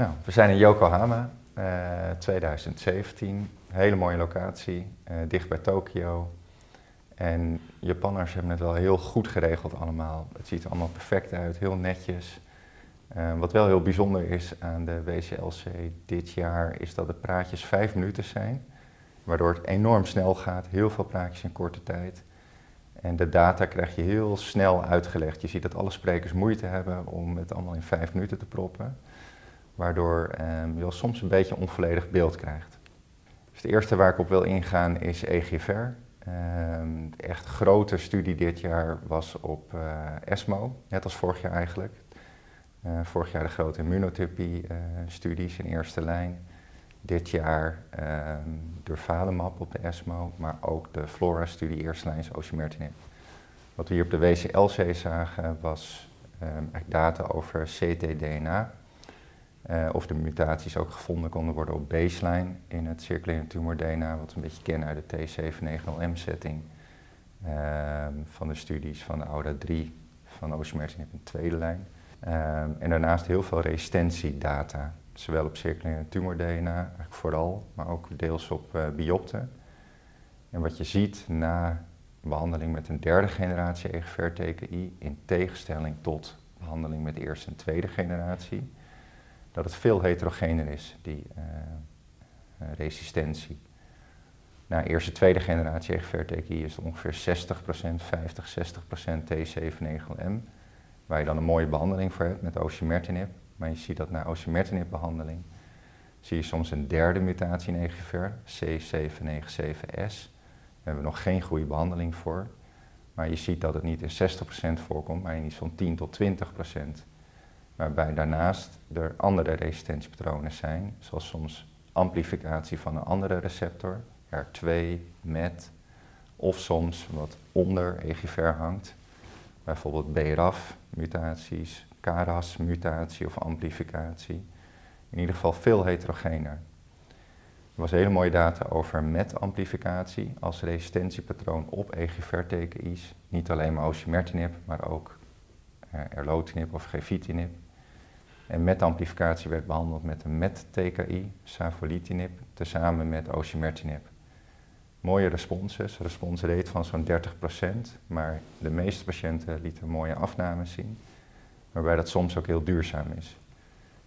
Nou, we zijn in Yokohama, uh, 2017. Hele mooie locatie, uh, dicht bij Tokio. En Japanners hebben het wel heel goed geregeld allemaal. Het ziet er allemaal perfect uit, heel netjes. Uh, wat wel heel bijzonder is aan de WCLC dit jaar, is dat de praatjes vijf minuten zijn. Waardoor het enorm snel gaat, heel veel praatjes in korte tijd. En de data krijg je heel snel uitgelegd. Je ziet dat alle sprekers moeite hebben om het allemaal in vijf minuten te proppen. Waardoor um, je wel soms een beetje een onvolledig beeld krijgt. Dus het eerste waar ik op wil ingaan is EGFR. Um, de echt grote studie dit jaar was op uh, ESMO, net als vorig jaar eigenlijk. Uh, vorig jaar de grote immunotherapie-studies uh, in eerste lijn. Dit jaar um, durvalumab op de ESMO, maar ook de FLORA-studie eerste lijns osimertinib. Wat we hier op de WCLC zagen was um, data over ctDNA. Uh, of de mutaties ook gevonden konden worden op baseline in het circulaire tumor DNA, wat we een beetje kennen uit de T790M-setting uh, van de studies van de AUDA-3 van osimertinib in tweede lijn. Uh, en daarnaast heel veel resistentiedata, zowel op circulaire tumor DNA, eigenlijk vooral, maar ook deels op uh, biopten. En wat je ziet na behandeling met een derde generatie EGFR-TKI, in tegenstelling tot behandeling met eerste en tweede generatie, dat het veel heterogener is, die uh, resistentie. Na eerste, tweede generatie EGFR-TKI is het ongeveer 60%, 50, 60% T790M, waar je dan een mooie behandeling voor hebt met osimertinib. Maar je ziet dat na osimertinib-behandeling zie je soms een derde mutatie in EGFR, C797S. Daar hebben we nog geen goede behandeling voor. Maar je ziet dat het niet in 60% voorkomt, maar in iets van 10 tot 20% waarbij daarnaast er andere resistentiepatronen zijn, zoals soms amplificatie van een andere receptor, HER2, MET, of soms wat onder EGFR hangt, bijvoorbeeld BRAF-mutaties, KRAS-mutatie of amplificatie. In ieder geval veel heterogener. Er was hele mooie data over MET-amplificatie als resistentiepatroon op EGFR-TKI's. Niet alleen maar osimertinib, maar ook erlotinib of gefitinib. En met-amplificatie werd behandeld met een met-TKI, savolitinib, tezamen met osimertinib. Mooie responses, responsrate van zo'n 30%, maar de meeste patiënten lieten mooie afnames zien, waarbij dat soms ook heel duurzaam is.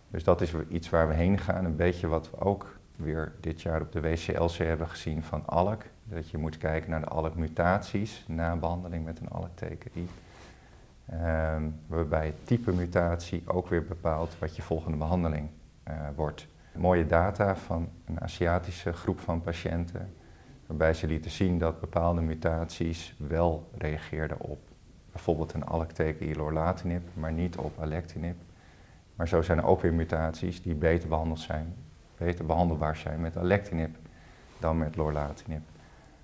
Dus dat is iets waar we heen gaan, een beetje wat we ook weer dit jaar op de WCLC hebben gezien van ALK. Dat je moet kijken naar de ALK-mutaties na behandeling met een ALK-TKI. Waarbij het type mutatie ook weer bepaalt wat je volgende behandeling uh, wordt. Mooie data van een Aziatische groep van patiënten, waarbij ze lieten zien dat bepaalde mutaties wel reageerden op bijvoorbeeld een allokteken lorlatinib, maar niet op alectinib. Maar zo zijn er ook weer mutaties die beter behandeld zijn, beter behandelbaar zijn met alectinib dan met lorlatinib.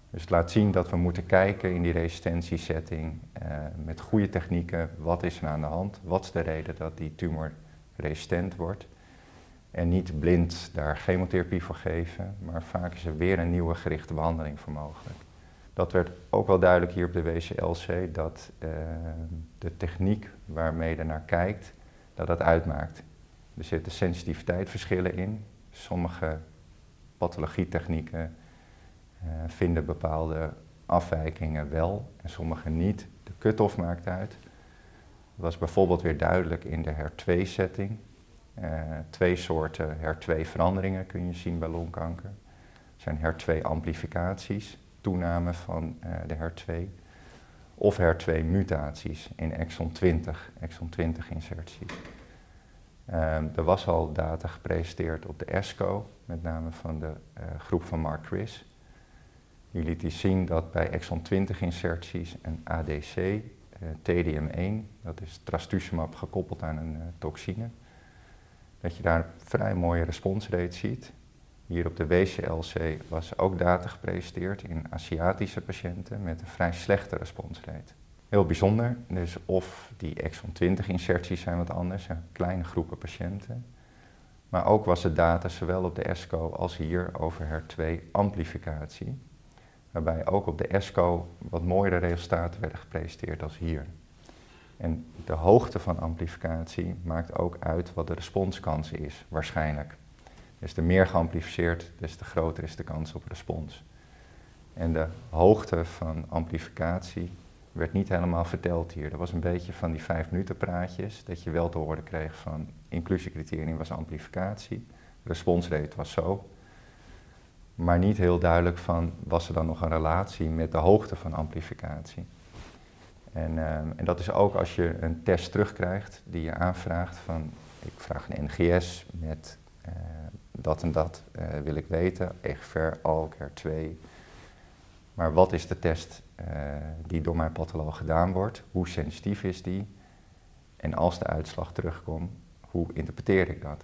Dus het laat zien dat we moeten kijken in die resistentiesetting uh, met goede technieken. Wat is er aan de hand? Wat is de reden dat die tumor resistent wordt? En niet blind daar chemotherapie voor geven, maar vaak is er weer een nieuwe gerichte behandeling voor mogelijk. Dat werd ook wel duidelijk hier op de WCLC, dat uh, de techniek waarmee je naar kijkt, dat dat uitmaakt. Er zitten sensitiviteitsverschillen in. Sommige pathologietechnieken vinden bepaalde afwijkingen wel en sommige niet. De cut-off maakt uit. Dat was bijvoorbeeld weer duidelijk in de HER2-setting. Uh, twee soorten HER2-veranderingen kun je zien bij longkanker. Dat zijn HER2-amplificaties, toename van uh, de HER2, of HER2-mutaties in exon 20, exon 20 inserties. Um, er was al data gepresenteerd op de ESCO, met name van de groep van Mark Chris. Die liet zien dat bij exon 20 inserties een ADC, eh, TDM1, dat is trastuzumab gekoppeld aan een uh, toxine, dat je daar vrij mooie responsrate ziet. Hier op de WCLC was ook data gepresenteerd in Aziatische patiënten met een vrij slechte responsrate. Heel bijzonder, dus of die exon 20 inserties zijn wat anders, zijn kleine groepen patiënten. Maar ook was er data zowel op de ESCO als hier over HER2-amplificatie waarbij ook op de ESCO wat mooiere resultaten werden gepresenteerd als hier. En de hoogte van amplificatie maakt ook uit wat de responskans is, waarschijnlijk. Dus de meer geamplificeerd, des te groter is de kans op respons. En de hoogte van amplificatie werd niet helemaal verteld hier. Dat was een beetje van die vijf minuten praatjes, dat je wel te horen kreeg van inclusiecriterium was amplificatie, responsrate was zo. Maar niet heel duidelijk van, was er dan nog een relatie met de hoogte van amplificatie. En, ehm, en dat is ook als je een test terugkrijgt die je aanvraagt van, ik vraag een NGS met uh, dat en dat uh, wil ik weten, EGFR, ALKR 2. Maar wat is de test uh, die door mijn patholoog gedaan wordt? Hoe sensitief is die? En als de uitslag terugkomt, hoe interpreteer ik dat?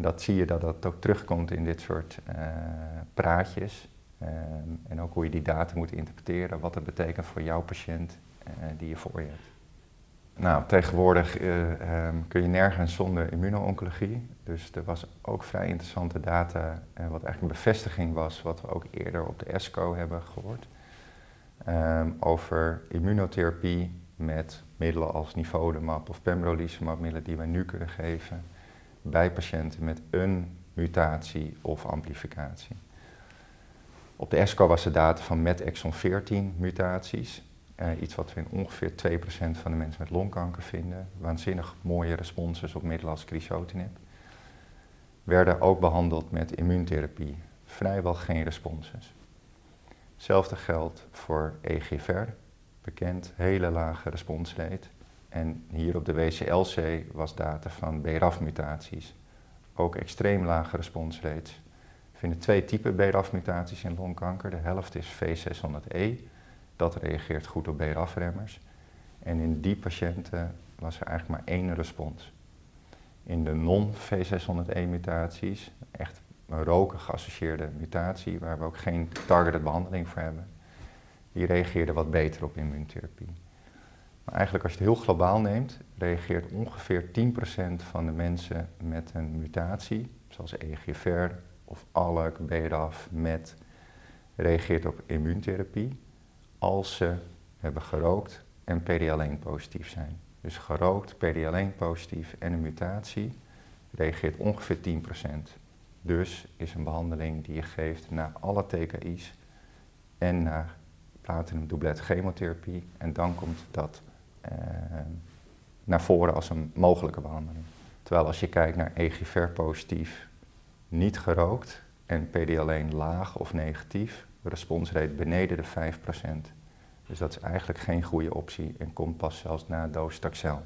Dat zie je dat dat ook terugkomt in dit soort praatjes. Ehm, en ook hoe je die data moet interpreteren, wat het betekent voor jouw patiënt die je voor je hebt. Nou, tegenwoordig uh, um, kun je nergens zonder immuno-oncologie. Dus er was ook vrij interessante data, wat eigenlijk een bevestiging was, wat we ook eerder op de ESCO hebben gehoord. Um, over immunotherapie met middelen als nivolumab of pembrolizumab, middelen die wij nu kunnen geven bij patiënten met een mutatie of amplificatie. Op de ESCO was de data van met exon 14 mutaties. Uh, iets wat we in ongeveer 2% van de mensen met longkanker vinden. Waanzinnig mooie responses op middelen als crizotinib. Werden ook behandeld met immuuntherapie. Vrijwel geen responses. Hetzelfde geldt voor EGFR. Bekend, hele lage responsrate. En hier op de WCLC was data van BRAF-mutaties. Ook extreem lage responsrates. We vinden twee typen BRAF-mutaties in longkanker. De helft is V600E dat reageert goed op BRAF-remmers. En in die patiënten was er eigenlijk maar één respons. In de non-V601-mutaties, echt een roken geassocieerde mutatie, waar we ook geen targeted behandeling voor hebben, die reageerde wat beter op immuuntherapie. Maar eigenlijk als je het heel globaal neemt, reageert ongeveer 10% van de mensen met een mutatie, zoals EGFR of ALK, BRAF, MET, reageert op immuuntherapie als ze hebben gerookt en PD-L1 positief zijn. Dus gerookt, PD-L1 positief en een mutatie reageert ongeveer 10%. Dus is een behandeling die je geeft na alle TKI's en na platinum doublet chemotherapie. En dan komt dat naar voren als een mogelijke behandeling. Terwijl als je kijkt naar EGFR positief, niet gerookt en PD-L1 laag of negatief, responsrate beneden de 5%. Dus dat is eigenlijk geen goede optie en komt pas zelfs na docetaxel.